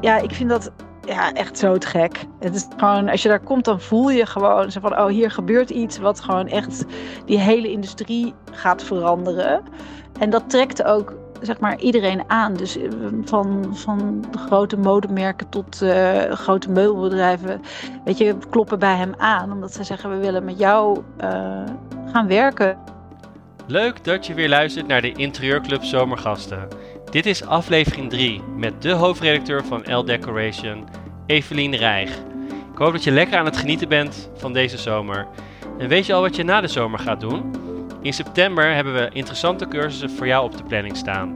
ja, ik vind dat ja, echt zo te gek. Het is gewoon, als je daar komt, dan voel je gewoon zo van, oh, hier gebeurt iets wat gewoon echt die hele industrie gaat veranderen. En dat trekt ook zeg maar iedereen aan. Dus eh, van, van de grote modemerken tot uh, grote meubelbedrijven. Weet je, kloppen bij hem aan. Omdat ze zeggen, we willen met jou uh, gaan werken. Leuk dat je weer luistert naar de Interieurclub Zomergasten. Dit is aflevering 3 met de hoofdredacteur van L Decoration, Evelien Rijg. Ik hoop dat je lekker aan het genieten bent van deze zomer. En weet je al wat je na de zomer gaat doen? In september hebben we interessante cursussen voor jou op de planning staan.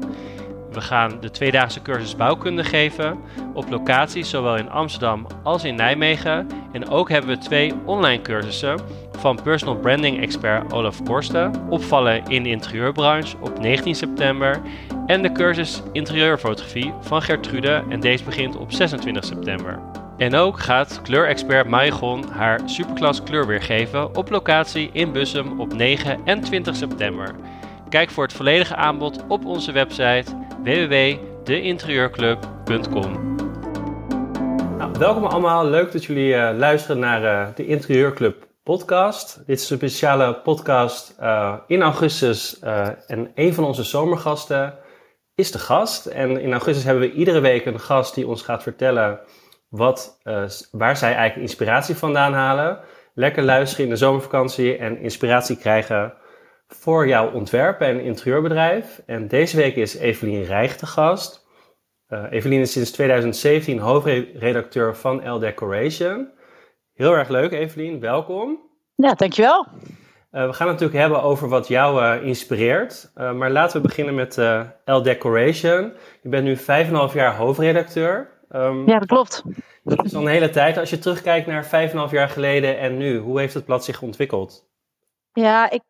We gaan de tweedaagse cursus bouwkunde geven op locaties zowel in Amsterdam als in Nijmegen. En ook hebben we twee online cursussen van personal branding expert Olaf Korsten, opvallen in de interieurbranche op 19 september en de cursus interieurfotografie van Gertrude en deze begint op 26 september. En ook gaat kleurexpert Marigon haar superklas kleur weergeven op locatie in Bussum op 9 en 20 september. Kijk voor het volledige aanbod op onze website www.deinterieurclub.com. Nou, welkom allemaal, leuk dat jullie uh, luisteren naar uh, de Interieurclub podcast. Dit is een speciale podcast uh, in augustus en een van onze zomergasten is de gast. En in augustus hebben we iedere week een gast die ons gaat vertellen wat, uh, waar zij eigenlijk inspiratie vandaan halen. Lekker luisteren in de zomervakantie en inspiratie krijgen voor jouw ontwerp en interieurbedrijf. En deze week is Evelien Rijg de gast. Uh, Evelien is sinds 2017 hoofdredacteur van L Decoration. Heel erg leuk, Evelien. Welkom. Ja, dankjewel. Uh, we gaan het natuurlijk hebben over wat jou uh, inspireert. Uh, maar laten we beginnen met L Decoration. Je bent nu 5,5 jaar hoofdredacteur. Um, ja, dat klopt. Dat is al een hele tijd. Als je terugkijkt naar 5,5 jaar geleden en nu, hoe heeft het blad zich ontwikkeld? Ja, ik,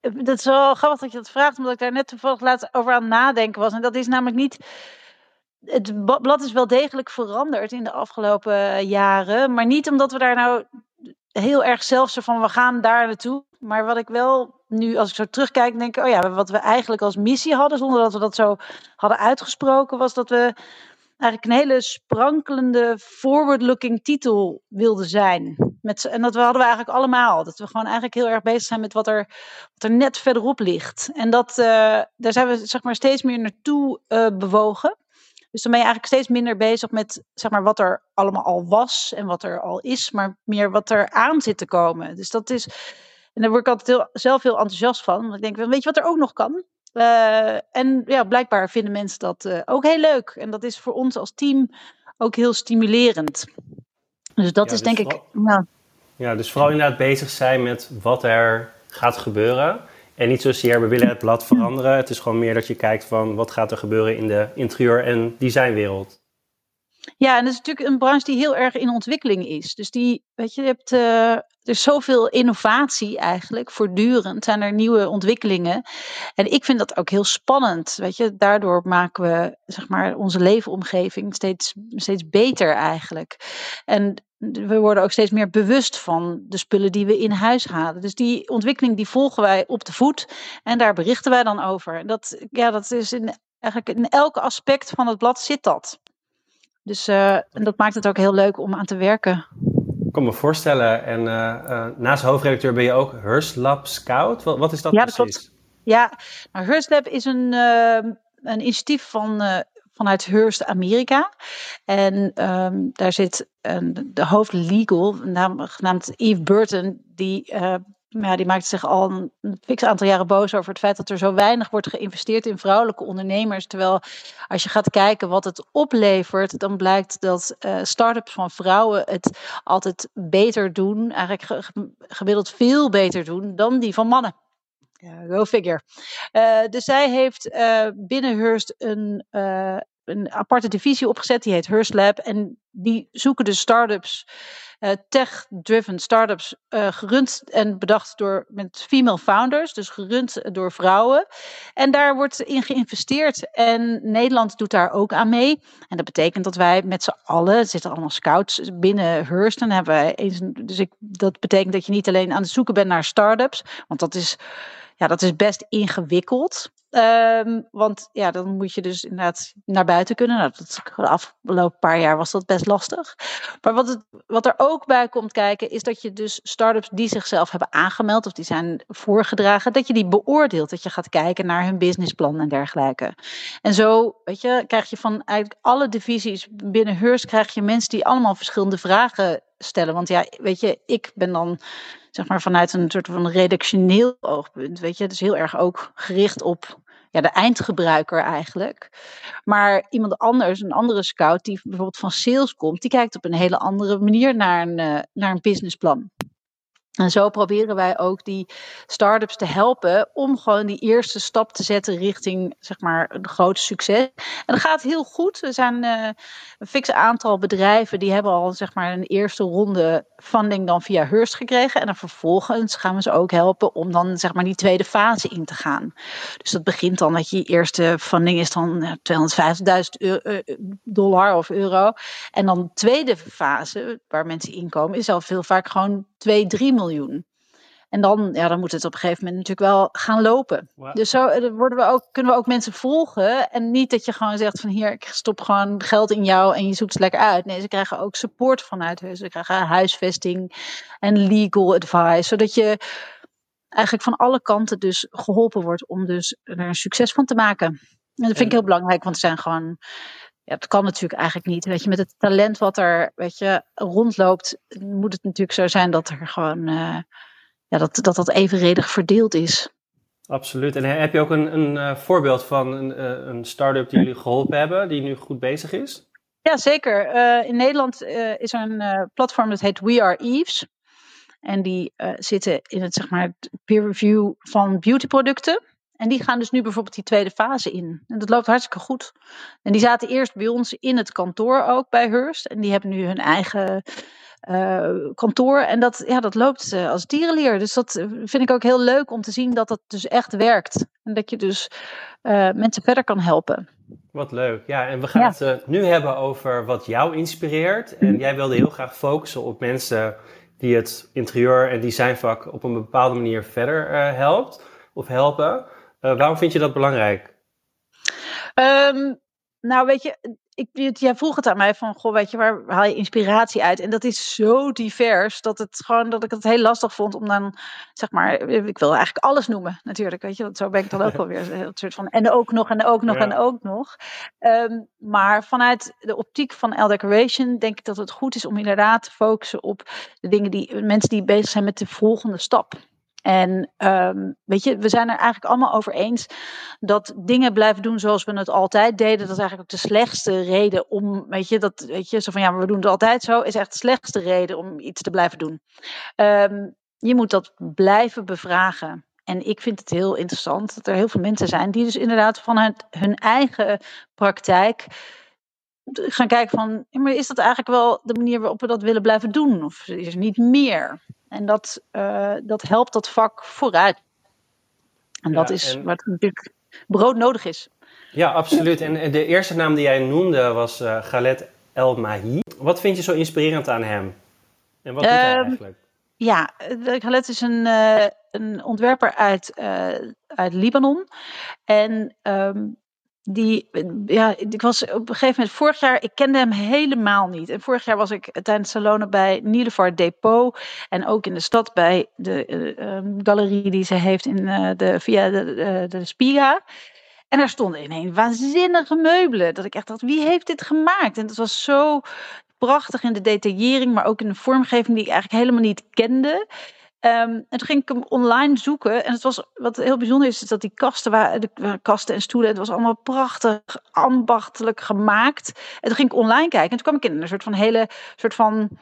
dat is wel grappig dat je dat vraagt, omdat ik daar net toevallig laatst over aan het nadenken was. En dat is namelijk niet. Het blad is wel degelijk veranderd in de afgelopen jaren, maar niet omdat we daar nou heel erg zelf zo van we gaan daar naartoe. Maar wat ik wel nu, als ik zo terugkijk, denk ik, oh ja, wat we eigenlijk als missie hadden, zonder dat we dat zo hadden uitgesproken, was dat we eigenlijk een hele sprankelende, forward-looking titel wilden zijn. Met, en dat hadden we eigenlijk allemaal. Dat we gewoon eigenlijk heel erg bezig zijn met wat er, wat er net verderop ligt. En dat, uh, daar zijn we zeg maar, steeds meer naartoe uh, bewogen. Dus dan ben je eigenlijk steeds minder bezig met zeg maar, wat er allemaal al was en wat er al is, maar meer wat er aan zit te komen. Dus dat is. En daar word ik altijd heel, zelf heel enthousiast van. Want ik denk, weet je wat er ook nog kan? Uh, en ja, blijkbaar vinden mensen dat uh, ook heel leuk. En dat is voor ons als team ook heel stimulerend. Dus dat ja, is dus denk vooral, ik. Nou, ja, dus vooral inderdaad bezig zijn met wat er gaat gebeuren. En niet zozeer, we willen het blad veranderen. Het is gewoon meer dat je kijkt van wat gaat er gebeuren in de interieur- en designwereld. Ja, en dat is natuurlijk een branche die heel erg in ontwikkeling is. Dus die, weet je, je hebt, uh, er is zoveel innovatie eigenlijk, voortdurend zijn er nieuwe ontwikkelingen. En ik vind dat ook heel spannend, weet je. Daardoor maken we, zeg maar, onze leefomgeving steeds, steeds beter eigenlijk. En we worden ook steeds meer bewust van de spullen die we in huis halen. Dus die ontwikkeling die volgen wij op de voet en daar berichten wij dan over. Dat, ja, dat is in, eigenlijk in elke aspect van het blad zit dat. Dus uh, en dat maakt het ook heel leuk om aan te werken. Ik kan me voorstellen. En uh, uh, naast hoofdredacteur ben je ook Hearst Lab Scout. Wat, wat is dat ja, precies? Dat klopt. Ja, nou, is een, een initiatief van vanuit Hearst Amerika. En um, daar zit een, de hoofd legal, naam, genaamd Eve Burton, die, uh, ja, die maakt zich al een, een fix aantal jaren boos over het feit dat er zo weinig wordt geïnvesteerd in vrouwelijke ondernemers. Terwijl als je gaat kijken wat het oplevert, dan blijkt dat uh, start-ups van vrouwen het altijd beter doen, eigenlijk gemiddeld veel beter doen dan die van mannen. Ja, go figure. Uh, dus zij heeft uh, binnen Hearst een, uh, een aparte divisie opgezet, die heet Hearst Lab. En die zoeken de start-ups, tech-driven start-ups, gerund en bedacht door, met female founders, dus gerund door vrouwen. En daar wordt in geïnvesteerd. En Nederland doet daar ook aan mee. En dat betekent dat wij met z'n allen, zitten allemaal scouts binnen Hearst. En hebben wij eens, dus ik, dat betekent dat je niet alleen aan het zoeken bent naar start-ups, want dat is ja, dat is best ingewikkeld. Ehm, want ja, dan moet je dus inderdaad naar buiten kunnen. Nou, dat, de afgelopen paar jaar was dat best lastig. Maar wat, het, wat er ook bij komt kijken, is dat je dus start-ups die zichzelf hebben aangemeld of die zijn voorgedragen, dat je die beoordeelt. Dat je gaat kijken naar hun businessplan en dergelijke. En zo, weet je, krijg je van eigenlijk alle divisies binnen Hearst, krijg je mensen die allemaal verschillende vragen stellen. Want ja, weet je, ik ben dan zeg maar vanuit een soort van redactioneel oogpunt, weet je, dus heel erg ook gericht op ja, de eindgebruiker eigenlijk. Maar iemand anders, een andere scout die bijvoorbeeld van sales komt, die kijkt op een hele andere manier naar een, uh, naar een businessplan. En zo proberen wij ook die start-ups te helpen om gewoon die eerste stap te zetten richting zeg maar een groot succes. En dat gaat heel goed. Er zijn uh, een fixe aantal bedrijven die hebben al zeg maar een eerste ronde funding dan via Hearst gekregen. En dan vervolgens gaan we ze ook helpen om dan zeg maar die tweede fase in te gaan. Dus dat begint dan dat je eerste funding is dan 250.000 dollar of euro. En dan de tweede fase waar mensen inkomen is al veel vaak gewoon 2, 3 miljoen. En dan, ja, dan moet het op een gegeven moment natuurlijk wel gaan lopen. Dus zo eh, worden we ook, kunnen we ook mensen volgen. En niet dat je gewoon zegt van hier, ik stop gewoon geld in jou en je zoekt het lekker uit. Nee, ze krijgen ook support vanuit huis. Ze krijgen huisvesting en legal advice. Zodat je eigenlijk van alle kanten dus geholpen wordt om dus er een succes van te maken. En dat vind ik heel belangrijk, want er zijn gewoon ja, het kan natuurlijk eigenlijk niet. Weet je, met het talent wat er weet je, rondloopt, moet het natuurlijk zo zijn dat er gewoon uh, ja, dat, dat dat evenredig verdeeld is. Absoluut. En heb je ook een, een uh, voorbeeld van een, uh, een start-up die jullie geholpen hebben, die nu goed bezig is? Ja, zeker. in Nederland is er een platform dat heet We Are Eves. En die zitten in het zeg maar, peer review van beautyproducten. En die gaan dus nu bijvoorbeeld die tweede fase in. En dat loopt hartstikke goed. En die zaten eerst bij ons in het kantoor ook bij Hearst. En die hebben nu hun eigen uh, kantoor. En dat, ja, dat loopt uh, als dierenleer. Dus dat eh, vind ik ook heel leuk om te zien dat dat dus echt werkt. En dat je dus uh, mensen verder kan helpen. Wat leuk. Ja, en we gaan ja. het nu hebben over wat jou inspireert. En jij wilde heel graag focussen op mensen die het interieur- en designvak op een bepaalde manier verder helpt of helpen. Uh, waarom vind je dat belangrijk? Um, nou, weet je, ik, jij vroeg het aan mij van, goh, weet je, waar haal je inspiratie uit? En dat is zo divers dat het gewoon, dat ik het heel lastig vond om dan, zeg maar, ik wil eigenlijk alles noemen, natuurlijk, weet je, want zo ben ik dan ook wel weer een soort van, en ook nog, en ook nog, ja. en ook nog. Um, maar vanuit de optiek van L Decoration denk ik dat het goed is om inderdaad te focussen op de dingen die, mensen die bezig zijn met de volgende stap. En um, weet je, we zijn er eigenlijk allemaal over eens dat dingen blijven doen zoals we het altijd deden. Dat is eigenlijk ook de slechtste reden om, weet je, dat, weet je, zo van ja, maar we doen het altijd zo, is echt de slechtste reden om iets te blijven doen. Um, je moet dat blijven bevragen. En ik vind het heel interessant dat er heel veel mensen zijn die dus inderdaad vanuit hun eigen praktijk gaan kijken van, maar is dat eigenlijk wel de manier waarop we dat willen blijven doen? Of is er niet meer? En dat, uh, dat helpt dat vak vooruit. En ja, dat is en... wat natuurlijk brood nodig is. Ja, absoluut. En de eerste naam die jij noemde was uh, Galet El Mahi. Wat vind je zo inspirerend aan hem? En wat doet hij ehm, eigenlijk? Ja, Galet is een, uh, een ontwerper uit, uit Libanon. En um, die, ja, ik was op een gegeven moment vorig jaar, ik kende hem helemaal niet. En vorig jaar was ik tijdens salonen bij Nielefar Depot en ook in de stad bij de uh, galerie die ze heeft in, uh, de, via de, de, de Spiga. En daar stonden ineens waanzinnige meubelen. Dat ik echt dacht, wie heeft dit gemaakt? En het was zo prachtig in de detaillering, maar ook in de vormgeving die ik eigenlijk helemaal niet kende. Um, en toen ging ik hem online zoeken. En het was, wat heel bijzonder is, is dat die kasten waren, de kasten en stoelen, het was allemaal prachtig ambachtelijk gemaakt. En toen ging ik online kijken. En toen kwam ik in een soort van hele, soort van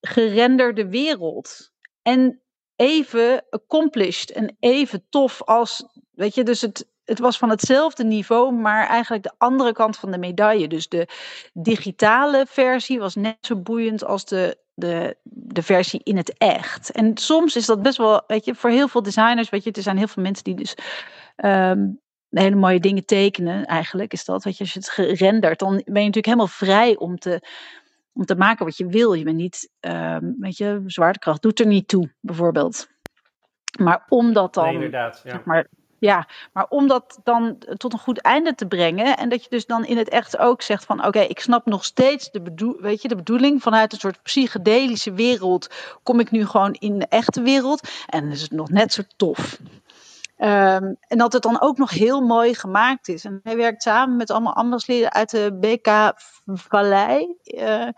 gerenderde wereld. En even accomplished en even tof als, weet je, dus het, het was van hetzelfde niveau, maar eigenlijk de andere kant van de medaille. Dus de digitale versie was net zo boeiend als de de, de versie in het echt. En soms is dat best wel, weet je, voor heel veel designers, weet je, er zijn heel veel mensen die dus um, hele mooie dingen tekenen. Eigenlijk is dat, weet je, als je het gerenderd, dan ben je natuurlijk helemaal vrij om te, om te maken wat je wil. Je bent niet, um, weet je, zwaartekracht doet er niet toe, bijvoorbeeld. Maar omdat dan, nee, inderdaad, ja. zeg maar, Ja, maar om dat dan tot een goed einde te brengen en dat je dus dan in het echt ook zegt van oké, ik snap nog steeds de, bedoel, weet je, de bedoeling vanuit een soort psychedelische wereld kom ik nu gewoon in de echte wereld en is het nog net zo tof. Um, en dat het dan ook nog heel mooi gemaakt is. En hij werkt samen met allemaal ambassadeurs uit de BK Vallei. Uh,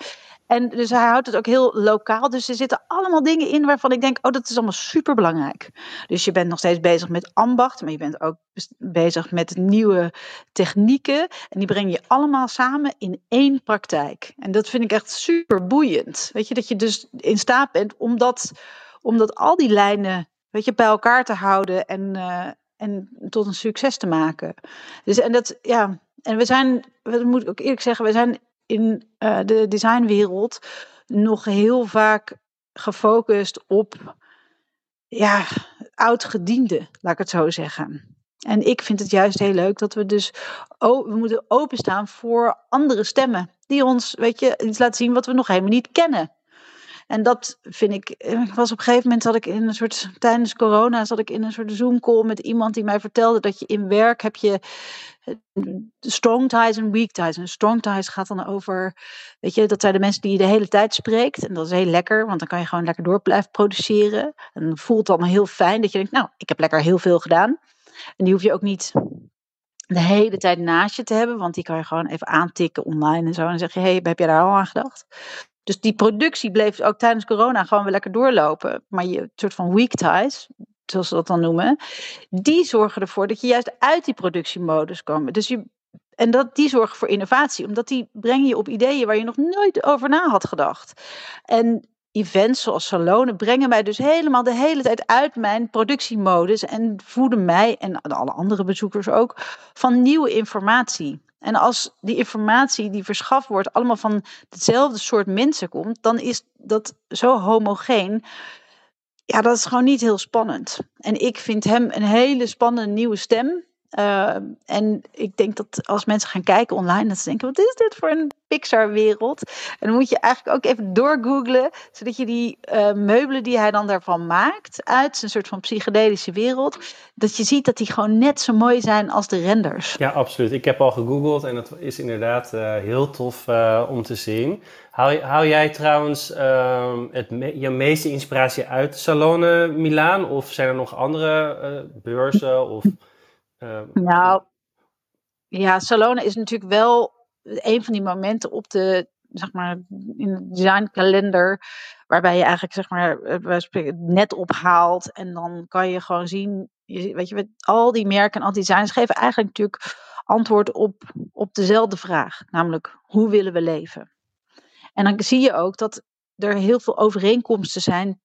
en dus hij houdt het ook heel lokaal. Dus er zitten allemaal dingen in waarvan ik denk, oh, dat is allemaal super belangrijk. Dus je bent nog steeds bezig met ambacht, maar je bent ook bezig met nieuwe technieken. En die breng je allemaal samen in één praktijk. En dat vind ik echt super boeiend. Weet je, dat je dus in staat bent om dat, om dat al die lijnen weet je, bij elkaar te houden en, uh, en tot een succes te maken. Dus en dat, ja, en we zijn, dat moet ik ook eerlijk zeggen, we zijn in uh, de designwereld nog heel vaak gefocust op ja, oud-gediende, laat ik het zo zeggen. En ik vind het juist heel leuk dat we dus oh, we moeten openstaan voor andere stemmen. Die ons, weet je, iets laten zien wat we nog helemaal niet kennen. En dat vind ik, eh, ik was op een gegeven moment zat ik in een soort, tijdens corona zat ik in een soort Zoom call met iemand die mij vertelde dat je in werk heb je eh, strong ties en weak ties. En strong ties gaat dan over, weet je, dat zijn de mensen die je de hele tijd spreekt. En dat is heel lekker, want dan kan je gewoon lekker door blijven produceren. En voelt dan heel fijn dat je denkt, nou, ik heb lekker heel veel gedaan. En die hoef je ook niet de hele tijd naast je te hebben, want die kan je gewoon even aantikken online en zo. En dan zeg je, hey, heb jij daar al aan gedacht? Dus die productie bleef ook tijdens corona gewoon weer lekker doorlopen. Maar je soort van weak ties, zoals ze dat dan noemen, die zorgen ervoor dat je juist uit die productiemodus komt. Dus je, en dat, die zorgen voor innovatie, omdat die brengen je op ideeën waar je nog nooit over na had gedacht. En events zoals salonen brengen mij dus helemaal de hele tijd uit mijn productiemodus en voeden mij en alle andere bezoekers ook van nieuwe informatie. En als die informatie die verschaft wordt allemaal van hetzelfde soort mensen komt, dan is dat zo homogeen. Ja, dat is gewoon niet heel spannend. En ik vind hem een hele spannende nieuwe stem. Uh, en ik denk dat als mensen gaan kijken online, dat ze denken: wat is dit voor een Pixar-wereld? En dan moet je eigenlijk ook even doorgooglen, zodat je die uh, meubelen die hij dan daarvan maakt, uit zijn soort van psychedelische wereld, dat je ziet dat die gewoon net zo mooi zijn als de renders. Ja, absoluut. Ik heb al gegoogeld en dat is inderdaad uh, heel tof om te zien. Hou, jij trouwens ehm, het je meeste inspiratie uit Salone Milaan? Of zijn er nog andere beurzen? Of nou, ja, Salone is natuurlijk wel een van die momenten op de, zeg maar, in de designkalender, waarbij je eigenlijk, zeg maar, het net ophaalt en dan kan je gewoon zien, je, weet je, al die merken en al die designs geven eigenlijk natuurlijk antwoord op, op dezelfde vraag, namelijk hoe willen we leven? En dan zie je ook dat er heel veel overeenkomsten zijn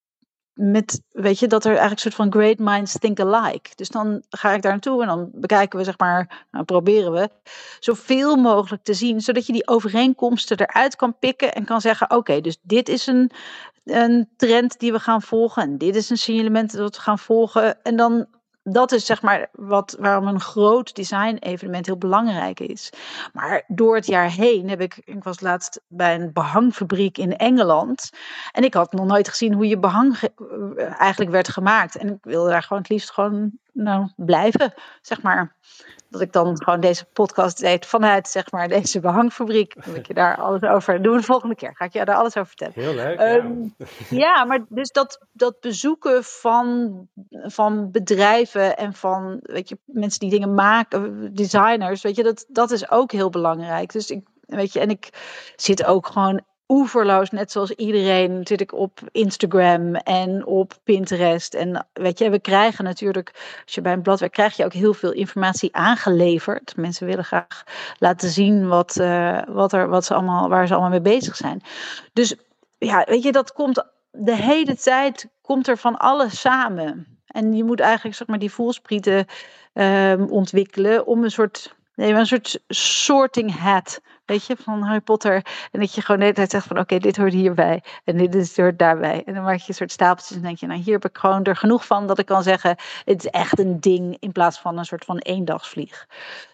met, weet je, dat er eigenlijk een soort van great minds think alike. Dus dan ga ik daar naartoe en dan bekijken we, zeg maar, nou proberen we zoveel mogelijk te zien, zodat je die overeenkomsten eruit kan pikken en kan zeggen, oké, dus dit is een, een trend die we gaan volgen en dit is een signalement dat we gaan volgen. En dan dat is zeg maar wat, waarom een groot design-evenement heel belangrijk is. Maar door het jaar heen heb ik, ik was laatst bij een behangfabriek in Engeland. En ik had nog nooit gezien hoe je behang eigenlijk werd gemaakt. En ik wilde daar gewoon het liefst gewoon nou, blijven, zeg maar dat ik dan gewoon deze podcast deed vanuit zeg maar deze behangfabriek. Dat ik je daar alles over. Doen we de volgende keer. Ga ik je daar alles over vertellen. Heel leuk. ja. Ehm, ja, maar dus dat, dat bezoeken van, van bedrijven en van weet je, mensen die dingen maken, designers, weet je, dat, dat is ook heel belangrijk. Dus ik, weet je, en ik zit ook gewoon oeverloos, net zoals iedereen, zit ik op Instagram en op Pinterest. En weet je, we krijgen natuurlijk, als je bij een blad werkt, krijg je ook heel veel informatie aangeleverd. Mensen willen graag laten zien wat, uh, wat, er, wat ze allemaal, waar ze allemaal mee bezig zijn. Dus ja, weet je, dat komt de hele tijd, komt er van alles samen. En je moet eigenlijk, zeg maar, die voelsprieten uh, ontwikkelen om een soort, nee, een soort sorting hat weet je, van Harry Potter. En dat je gewoon de hele tijd zegt van oké, dit hoort hierbij en dit is, hoort daarbij. En dan maak je een soort stapeltjes en denk je, nou hier heb ik gewoon er genoeg van dat ik kan zeggen, het is echt een ding in plaats van een soort van eendagsvlieg.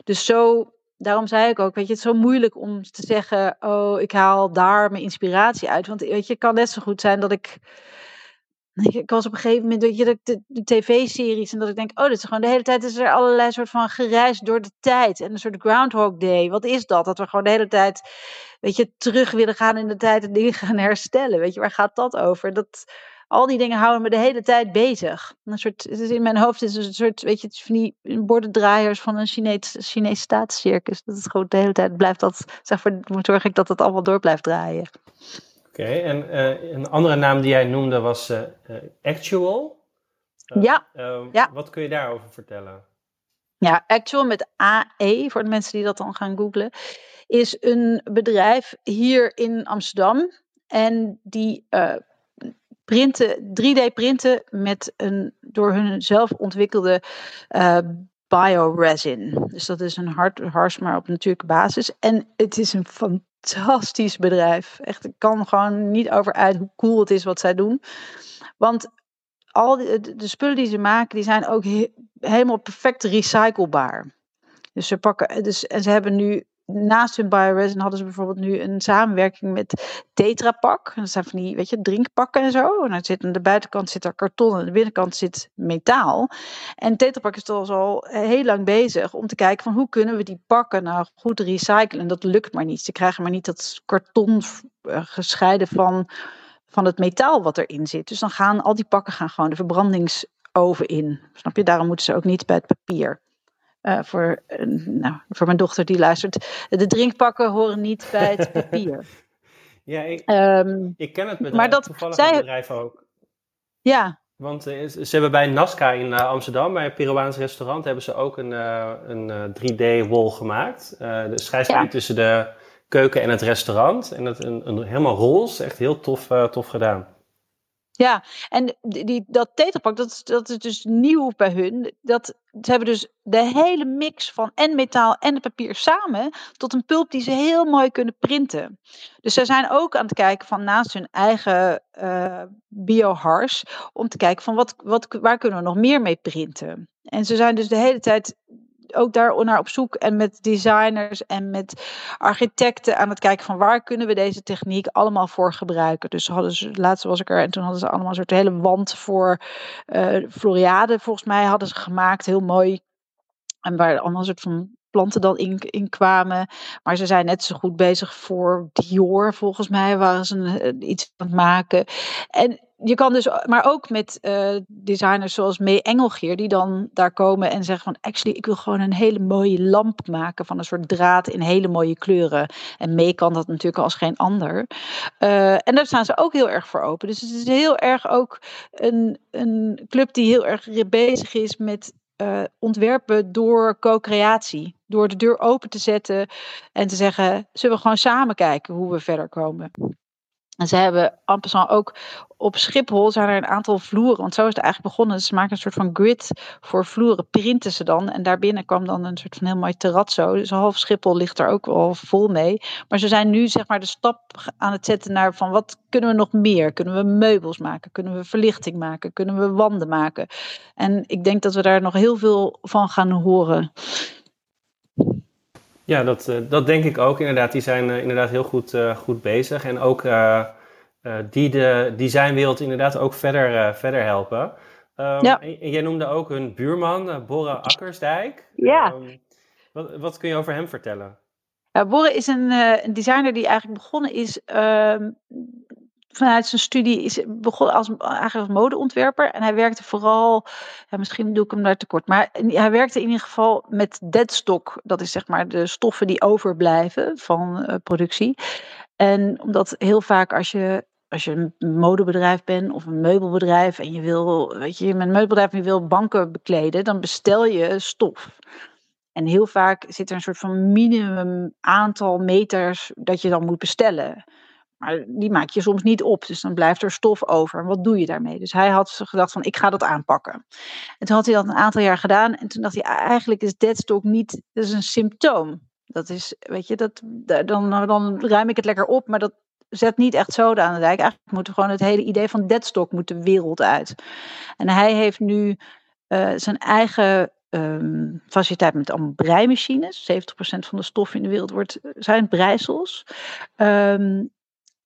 Dus zo, daarom zei ik ook, weet je, het is zo moeilijk om te zeggen, oh, ik haal daar mijn inspiratie uit. Want weet je, kan net zo goed zijn dat ik Ik was op een gegeven moment, weet je, dat de, de tv-series en dat ik denk, oh, dit is gewoon de hele tijd is er allerlei soort van gereisd door de tijd en een soort Groundhog Day. Wat is dat? Dat we gewoon de hele tijd, weet je, terug willen gaan in de tijd en dingen gaan herstellen. Weet je, waar gaat dat over? Dat, al die dingen houden me de hele tijd bezig. Een soort, het is in mijn hoofd is een soort, weet je, van die bordendraaiers van een Chinees, Chinees staatscircus. Dat is gewoon de hele tijd blijft dat, zeg maar, zorg ik dat het allemaal door blijft draaien. Oké, en uh, een andere naam die jij noemde was uh, Actual. ja. ja. Wat kun je daarover vertellen? Ja, Actual met AE, voor de mensen die dat dan gaan googlen, is een bedrijf hier in Amsterdam. En die printen, 3D printen met een door hun zelf ontwikkelde bioresin. Dus dat is een hard hars, maar op natuurlijke basis. En het is een fantastisch bedrijf. Echt, ik kan gewoon niet over uit hoe cool het is wat zij doen. Want al de, spullen die ze maken, die zijn ook helemaal perfect recyclebaar. Dus ze pakken, dus, en ze hebben nu naast hun bioresin hadden ze bijvoorbeeld nu een samenwerking met Tetra Pak. Dat zijn van die, weet je, drinkpakken en zo. En dan zit aan de buitenkant zit er karton en aan de binnenkant zit metaal. En Tetra Pak is dus al heel lang bezig om te kijken van hoe kunnen we die pakken nou goed recyclen. En dat lukt maar niet. Ze krijgen maar niet dat karton eh, gescheiden van, van het metaal wat erin zit. Dus dan gaan al die pakken gaan gewoon de verbrandingsoven in. Snap je? Daarom moeten ze ook niet bij het papier. Uh, voor, uh, nou, voor mijn dochter die luistert. De drinkpakken horen niet bij het papier. ja, ik, um, ik, ken het bedrijf, maar dat, toevallig zij, het bedrijf ook. Ja. Want uh, ze hebben bij Nazca in Amsterdam, bij een Peruaans restaurant, hebben ze ook een, een 3D-wall gemaakt. de scheidslijn ja. tussen de keuken en het restaurant. En dat een, een, helemaal roze, echt heel tof, tof gedaan. Ja, en die, dat tetrapak, dat, dat is dus nieuw bij hun. Dat, ze hebben dus de hele mix van en metaal en het papier samen tot een pulp die ze heel mooi kunnen printen. Dus zij zijn ook aan het kijken van naast hun eigen uh, biohars, om te kijken van wat, wat, waar kunnen we nog meer mee printen. En ze zijn dus de hele tijd ook daar naar op zoek en met designers en met architecten aan het kijken van waar kunnen we deze techniek allemaal voor gebruiken. Dus hadden ze, laatst was ik er en toen hadden ze allemaal een soort hele wand voor uh, Floriade, volgens mij hadden ze gemaakt, heel mooi. En waar allemaal een soort van planten dan in, in kwamen. Maar ze zijn net zo goed bezig voor Dior, volgens mij waren ze een, eh, iets aan het maken. En je kan dus, maar ook met uh, designers zoals May Engelgeer, die dan daar komen en zeggen van, actually, ik wil gewoon een hele mooie lamp maken van een soort draad in hele mooie kleuren. En May kan dat natuurlijk als geen ander. Uh, en daar staan ze ook heel erg voor open. Dus het is heel erg ook een, een club die heel erg bezig is met uh, ontwerpen door co-creatie. Door de deur open te zetten en te zeggen: zullen we gewoon samen kijken hoe we verder komen? En ze hebben amper ook op Schiphol zijn er een aantal vloeren. Want zo is het eigenlijk begonnen. Ze maken een soort van grid voor vloeren, printen ze dan. En daarbinnen kwam dan een soort van heel mooi terrazzo. Dus half Schiphol ligt er ook wel vol mee. Maar ze zijn nu zeg maar de stap aan het zetten naar van wat kunnen we nog meer? Kunnen we meubels maken? Kunnen we verlichting maken? Kunnen we wanden maken? En ik denk dat we daar nog heel veel van gaan horen. Ja, dat, uh, dat denk ik ook inderdaad. Die zijn uh, inderdaad heel goed, uh, goed bezig. En ook die de designwereld inderdaad ook verder, verder helpen. Um, ja. en, jij noemde ook hun buurman, Borre Akkersdijk. Ja. Um, wat, wat kun je over hem vertellen? Ja, Borre is een, een designer die eigenlijk begonnen is um, vanuit zijn studie is begon als eigenlijk als modeontwerper en hij werkte vooral, ja, misschien doe ik hem daar tekort, maar hij werkte in ieder geval met deadstock. Dat is zeg maar de stoffen die overblijven van uh, productie. En omdat heel vaak als je als je een modebedrijf bent of een meubelbedrijf en je wil, weet je, met een meubelbedrijf en je wil banken bekleden, dan bestel je stof. En heel vaak zit er een soort van minimum aantal meters dat je dan moet bestellen. Maar die maak je soms niet op. Dus dan blijft er stof over. En wat doe je daarmee? Dus hij had gedacht van ik ga dat aanpakken. En toen had hij dat een aantal jaar gedaan. En toen dacht hij eigenlijk is deadstock niet, dat is een symptoom. Dat is, weet je, dat, dan, dan ruim ik het lekker op. Maar dat zet niet echt zoden aan de dijk. Eigenlijk moet gewoon het hele idee van deadstock moet de wereld uit. En hij heeft nu uh, zijn eigen um, faciliteit met allemaal breimachines. 70% van de stof in de wereld wordt, zijn breisels. Um,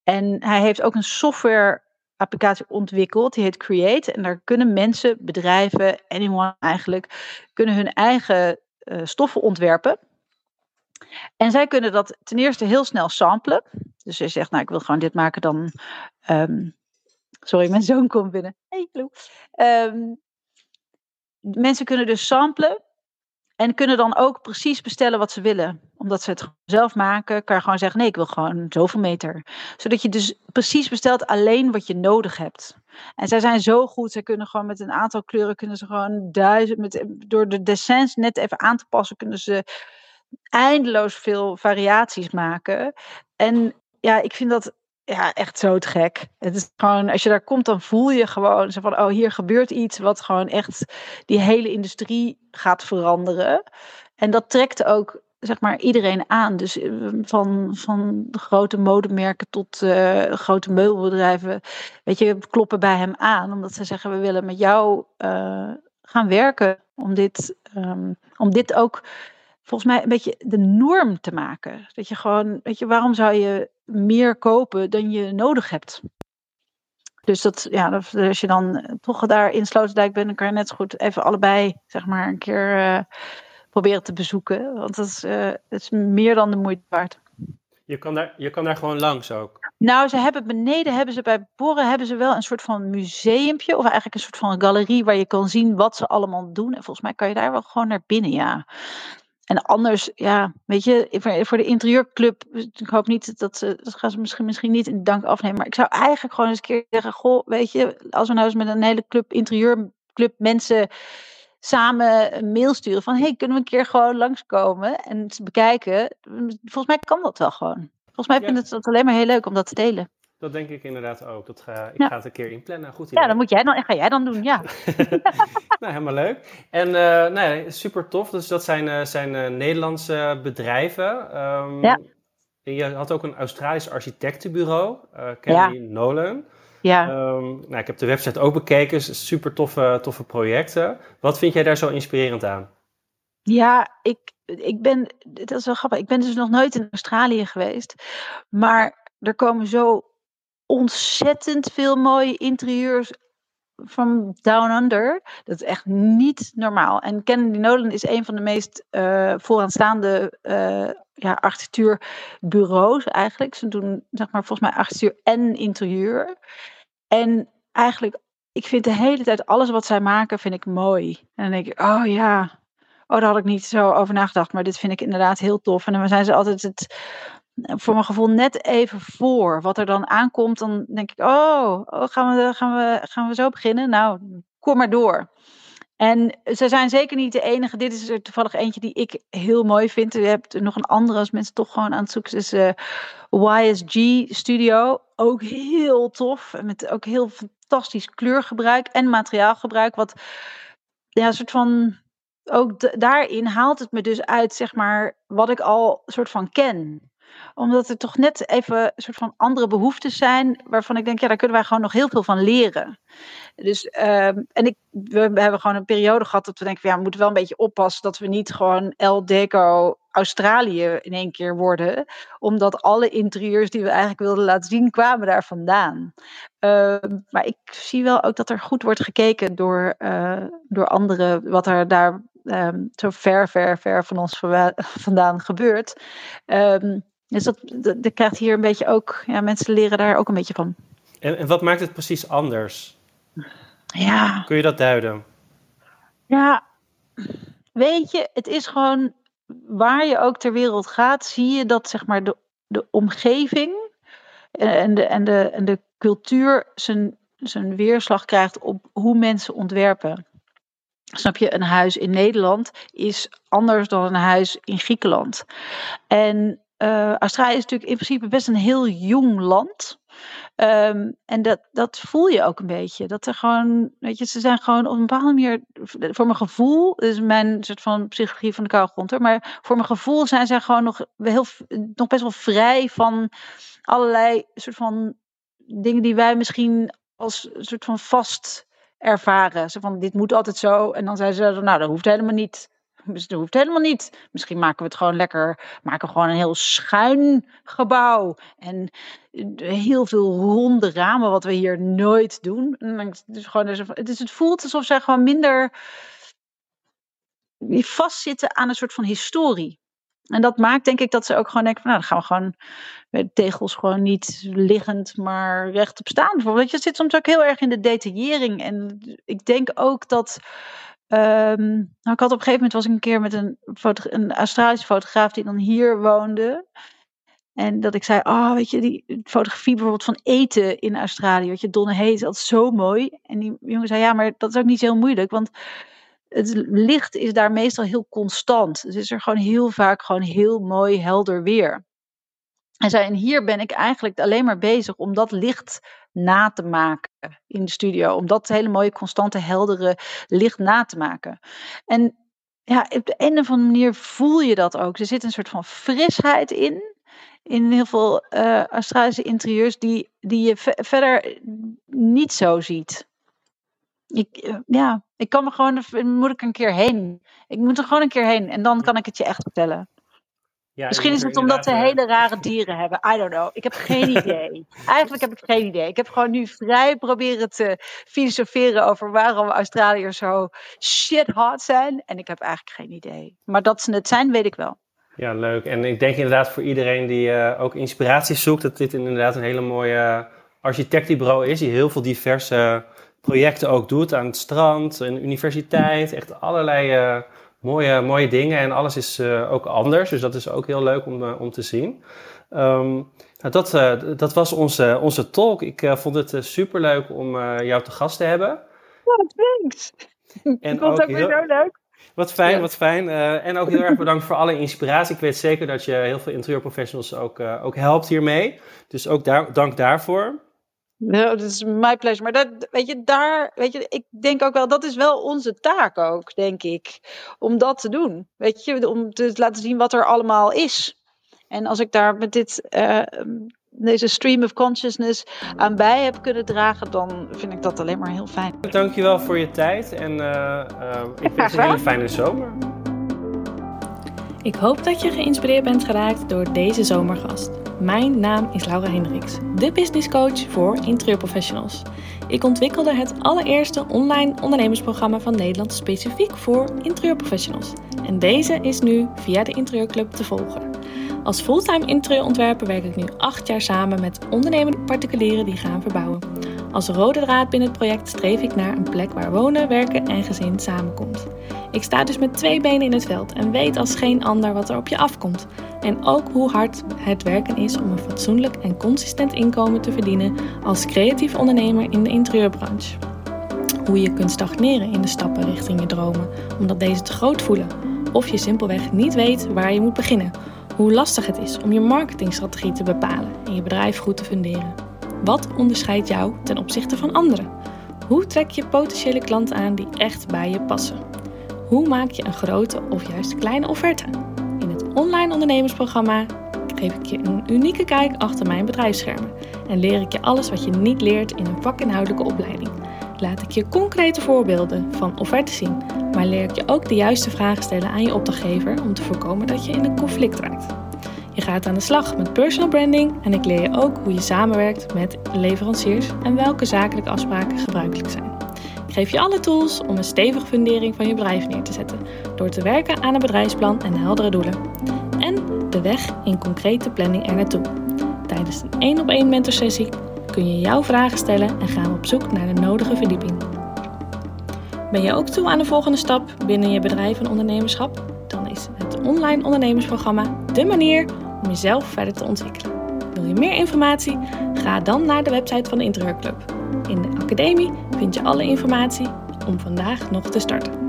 en hij heeft ook een software applicatie ontwikkeld. Die heet Create. En daar kunnen mensen, bedrijven, anyone eigenlijk, kunnen hun eigen uh, stoffen ontwerpen. En zij kunnen dat ten eerste heel snel samplen. Dus je zegt, nou, ik wil gewoon dit maken, dan. Um, sorry, mijn zoon komt binnen. Hey, hallo. Um, mensen kunnen dus samplen. En kunnen dan ook precies bestellen wat ze willen. Omdat ze het zelf maken, kan je gewoon zeggen: nee, ik wil gewoon zoveel meter. Zodat je dus precies bestelt alleen wat je nodig hebt. En zij zijn zo goed, ze kunnen gewoon met een aantal kleuren, kunnen ze gewoon duizend, met, door de dessins net even aan te passen, kunnen ze eindeloos veel variaties maken. En ja, ik vind dat ja, echt zo te gek. Het is gewoon, als je daar komt, dan voel je gewoon zo van, oh, hier gebeurt iets wat gewoon echt die hele industrie gaat veranderen. En dat trekt ook, zeg maar, iedereen aan. Dus eh, van, van grote modemerken tot uh, grote meubelbedrijven, weet je, kloppen bij hem aan. Omdat ze zeggen, we willen met jou uh, gaan werken om dit, um, om dit ook volgens mij een beetje de norm te maken. Dat je gewoon, weet je, waarom zou je meer kopen dan je nodig hebt? Dus dat, ja, als je dan toch daar in Sloterdijk bent, dan kan je net zo goed even allebei, zeg maar, een keer proberen te bezoeken. Want dat is, uh, dat is meer dan de moeite waard. Je kan, daar, je kan daar gewoon langs ook. Nou, ze hebben beneden hebben ze bij Boren hebben ze wel een soort van museumpje. Of eigenlijk een soort van galerie waar je kan zien wat ze allemaal doen. En volgens mij kan je daar wel gewoon naar binnen, ja. En anders, ja, weet je, voor de interieurclub, ik hoop niet dat ze, dat gaan ze misschien, misschien niet in dank afnemen. Maar ik zou eigenlijk gewoon eens een keer zeggen, goh, weet je, als we nou eens met een hele club, interieurclub mensen samen een mail sturen van, hey, kunnen we een keer gewoon langskomen en bekijken. Volgens mij kan dat wel gewoon. Volgens mij vinden ze het alleen maar heel leuk om dat te delen. Dat denk ik inderdaad ook. Dat ga, ik ja. ga het een keer inplannen. Goed idee. Ja, dan moet jij dan, ga jij dan doen, ja. nou, helemaal leuk. En uh, nee, super tof. Dus dat zijn, uh, zijn uh, Nederlandse bedrijven. Um, ja. Je had ook een Australisch architectenbureau, ja. Nolan. Ja. Um, nou, ik heb de website ook bekeken. Super toffe, toffe projecten. Wat vind jij daar zo inspirerend aan? Ja, ik, ik ben, dat is wel grappig. Ik ben dus nog nooit in Australië geweest. Maar er komen zo ontzettend veel mooie interieurs van Down Under. Dat is echt niet normaal. En Kennedy Nolan is een van de meest uh, vooraanstaande uh, ja, architectuurbureaus eigenlijk. Ze doen zeg maar volgens mij architectuur en interieur. En eigenlijk, ik vind de hele tijd alles wat zij maken, vind ik mooi. En dan denk ik, oh ja, oh, daar had ik niet zo over nagedacht. Maar dit vind ik inderdaad heel tof. En dan zijn ze altijd het voor mijn gevoel net even voor. Wat er dan aankomt, dan denk ik, oh, oh gaan, we, gaan, we, gaan we zo beginnen? Nou, kom maar door. En ze zijn zeker niet de enige. Dit is er toevallig eentje die ik heel mooi vind. Je hebt nog een andere als mensen toch gewoon aan het zoeken. is uh, YSG Studio. Ook heel tof. Met ook heel fantastisch kleurgebruik en materiaalgebruik. Wat ja, een soort van. Ook daarin haalt het me dus uit, zeg maar, wat ik al soort van ken omdat er toch net even een soort van andere behoeftes zijn. Waarvan ik denk, ja, daar kunnen wij gewoon nog heel veel van leren. Dus, um, en ik, we, hebben gewoon een periode gehad dat we denken, ja, we moeten wel een beetje oppassen dat we niet gewoon El Deco Australië in één keer worden. Omdat alle interieurs die we eigenlijk wilden laten zien, kwamen daar vandaan. Uh, maar ik zie wel ook dat er goed wordt gekeken door, uh, door anderen, wat er daar um, zo ver, ver, ver van ons vandaan gebeurt. Um, dus dat, dat, dat, krijgt hier een beetje ook, ja, mensen leren daar ook een beetje van. En, en wat maakt het precies anders? Ja. Kun je dat duiden? Ja, weet je, het is gewoon waar je ook ter wereld gaat, zie je dat zeg maar de, de omgeving en de, en de, en de cultuur zijn, zijn weerslag krijgt op hoe mensen ontwerpen. Snap je, een huis in Nederland is anders dan een huis in Griekenland. En uh, Australië is natuurlijk in principe best een heel jong land. Um, en dat, dat voel je ook een beetje. Dat er gewoon, weet je, ze zijn gewoon op een bepaalde manier, voor mijn gevoel, is mijn soort van psychologie van de koude grond maar voor mijn gevoel zijn zij gewoon nog, heel, nog best wel vrij van allerlei soort van dingen die wij misschien als soort van vast ervaren. Zo van, dit moet altijd zo. En dan zijn ze, nou, dat hoeft helemaal niet Dus dat hoeft helemaal niet. Misschien maken we het gewoon lekker, maken we gewoon een heel schuin gebouw. En heel veel ronde ramen, wat we hier nooit doen. Is gewoon, is, het voelt alsof zij gewoon minder vastzitten aan een soort van historie. En dat maakt denk ik dat ze ook gewoon denken van nou, dan gaan we gewoon de tegels gewoon niet liggend, maar rechtop staan. Bijvoorbeeld. Je zit soms ook heel erg in de detaillering. En ik denk ook dat. Um, nou, ik had op een gegeven moment was ik een keer met een, een Australische fotograaf die dan hier woonde. En dat ik zei, oh, weet je, die fotografie bijvoorbeeld van eten in Australië, wat je, Donne dat is zo mooi. En die jongen zei, ja, maar dat is ook niet heel moeilijk, want het licht is daar meestal heel constant. Dus is er gewoon heel vaak gewoon heel mooi helder weer. En zei, en hier ben ik eigenlijk alleen maar bezig om dat licht na te maken in de studio. Om dat hele mooie, constante, heldere licht na te maken. En ja, op de een of andere manier voel je dat ook. Er zit een soort van frisheid in. In heel veel uh, Australische interieurs die, die je verder niet zo ziet. Ik, eh, ja, ik kan me gewoon, moet ik een keer heen. Ik moet er gewoon een keer heen en dan kan ik het je echt vertellen. Ja, Misschien is het omdat ze hele rare dieren hebben. I don't know. Ik heb geen idee. Eigenlijk heb ik geen idee. Ik heb gewoon nu vrij proberen te filosoferen over waarom Australiërs zo shit hot zijn. En ik heb eigenlijk geen idee. Maar dat ze het zijn, weet ik wel. Ja, leuk. En ik denk inderdaad voor iedereen die uh, ook inspiratie zoekt, dat dit inderdaad een hele mooie architectenbureau is. Die heel veel diverse projecten ook doet aan het strand, een universiteit, echt allerlei uh, mooie, mooie dingen. En alles is uh, ook anders, dus dat is ook heel leuk om, uh, om te zien. Um, nou, dat, dat was onze, onze talk. Ik vond het super leuk om jou te gast te hebben. Ja, thanks. En ik vond het ook weer zo leuk. Wat fijn, wat fijn. en ook heel erg bedankt voor alle inspiratie. Ik weet zeker dat je heel veel interieurprofessionals ook, ook helpt hiermee. Dus ook daar, dank daarvoor. Nou, dat is mijn plezier. Maar dat, weet je, daar, weet je, ik denk ook wel, dat is wel onze taak ook, denk ik. Om dat te doen. Weet je, om te laten zien wat er allemaal is. En als ik daar met dit, uh, deze stream of consciousness aan bij heb kunnen dragen, dan vind ik dat alleen maar heel fijn. Dankjewel voor je tijd en uh, uh, ik wens een hele fijne zomer. Ik hoop dat je geïnspireerd bent geraakt door deze zomergast. Mijn naam is Laura Hendricks, de business coach voor interieurprofessionals. Ik ontwikkelde het allereerste online ondernemersprogramma van Nederland specifiek voor interieurprofessionals. En deze is nu via de Interieurclub te volgen. Als fulltime interieurontwerper werk ik nu acht jaar samen met ondernemende particulieren die gaan verbouwen. Als rode draad binnen het project streef ik naar een plek waar wonen, werken en gezin samenkomt. Ik sta dus met twee benen in het veld en weet als geen ander wat er op je afkomt. En ook hoe hard het werken is om een fatsoenlijk en consistent inkomen te verdienen als creatief ondernemer in de interieurbranche. Hoe je kunt stagneren in de stappen richting je dromen, omdat deze te groot voelen. Of je simpelweg niet weet waar je moet beginnen. Hoe lastig het is om je marketingstrategie te bepalen en je bedrijf goed te funderen. Wat onderscheidt jou ten opzichte van anderen? Hoe trek je potentiële klanten aan die echt bij je passen? Hoe maak je een grote of juist kleine offerte? In het online ondernemersprogramma geef ik je een unieke kijk achter mijn bedrijfsschermen en leer ik je alles wat je niet leert in een vakinhoudelijke opleiding. Laat ik je concrete voorbeelden van offertes zien, maar leer ik je ook de juiste vragen stellen aan je opdrachtgever om te voorkomen dat je in een conflict raakt. Je gaat aan de slag met personal branding en ik leer je ook hoe je samenwerkt met leveranciers en welke zakelijke afspraken gebruikelijk zijn. Geef je alle tools om een stevige fundering van je bedrijf neer te zetten door te werken aan een bedrijfsplan en heldere doelen. En de weg in concrete planning er naartoe. Tijdens een één op één mentorsessie kun je jouw vragen stellen en gaan we op zoek naar de nodige verdieping. Ben je ook toe aan de volgende stap binnen je bedrijf en ondernemerschap? Dan is het online ondernemersprogramma de manier om jezelf verder te ontwikkelen. Wil je meer informatie? Ga dan naar de website van de Interieurclub. In de academie vind je alle informatie om vandaag nog te starten.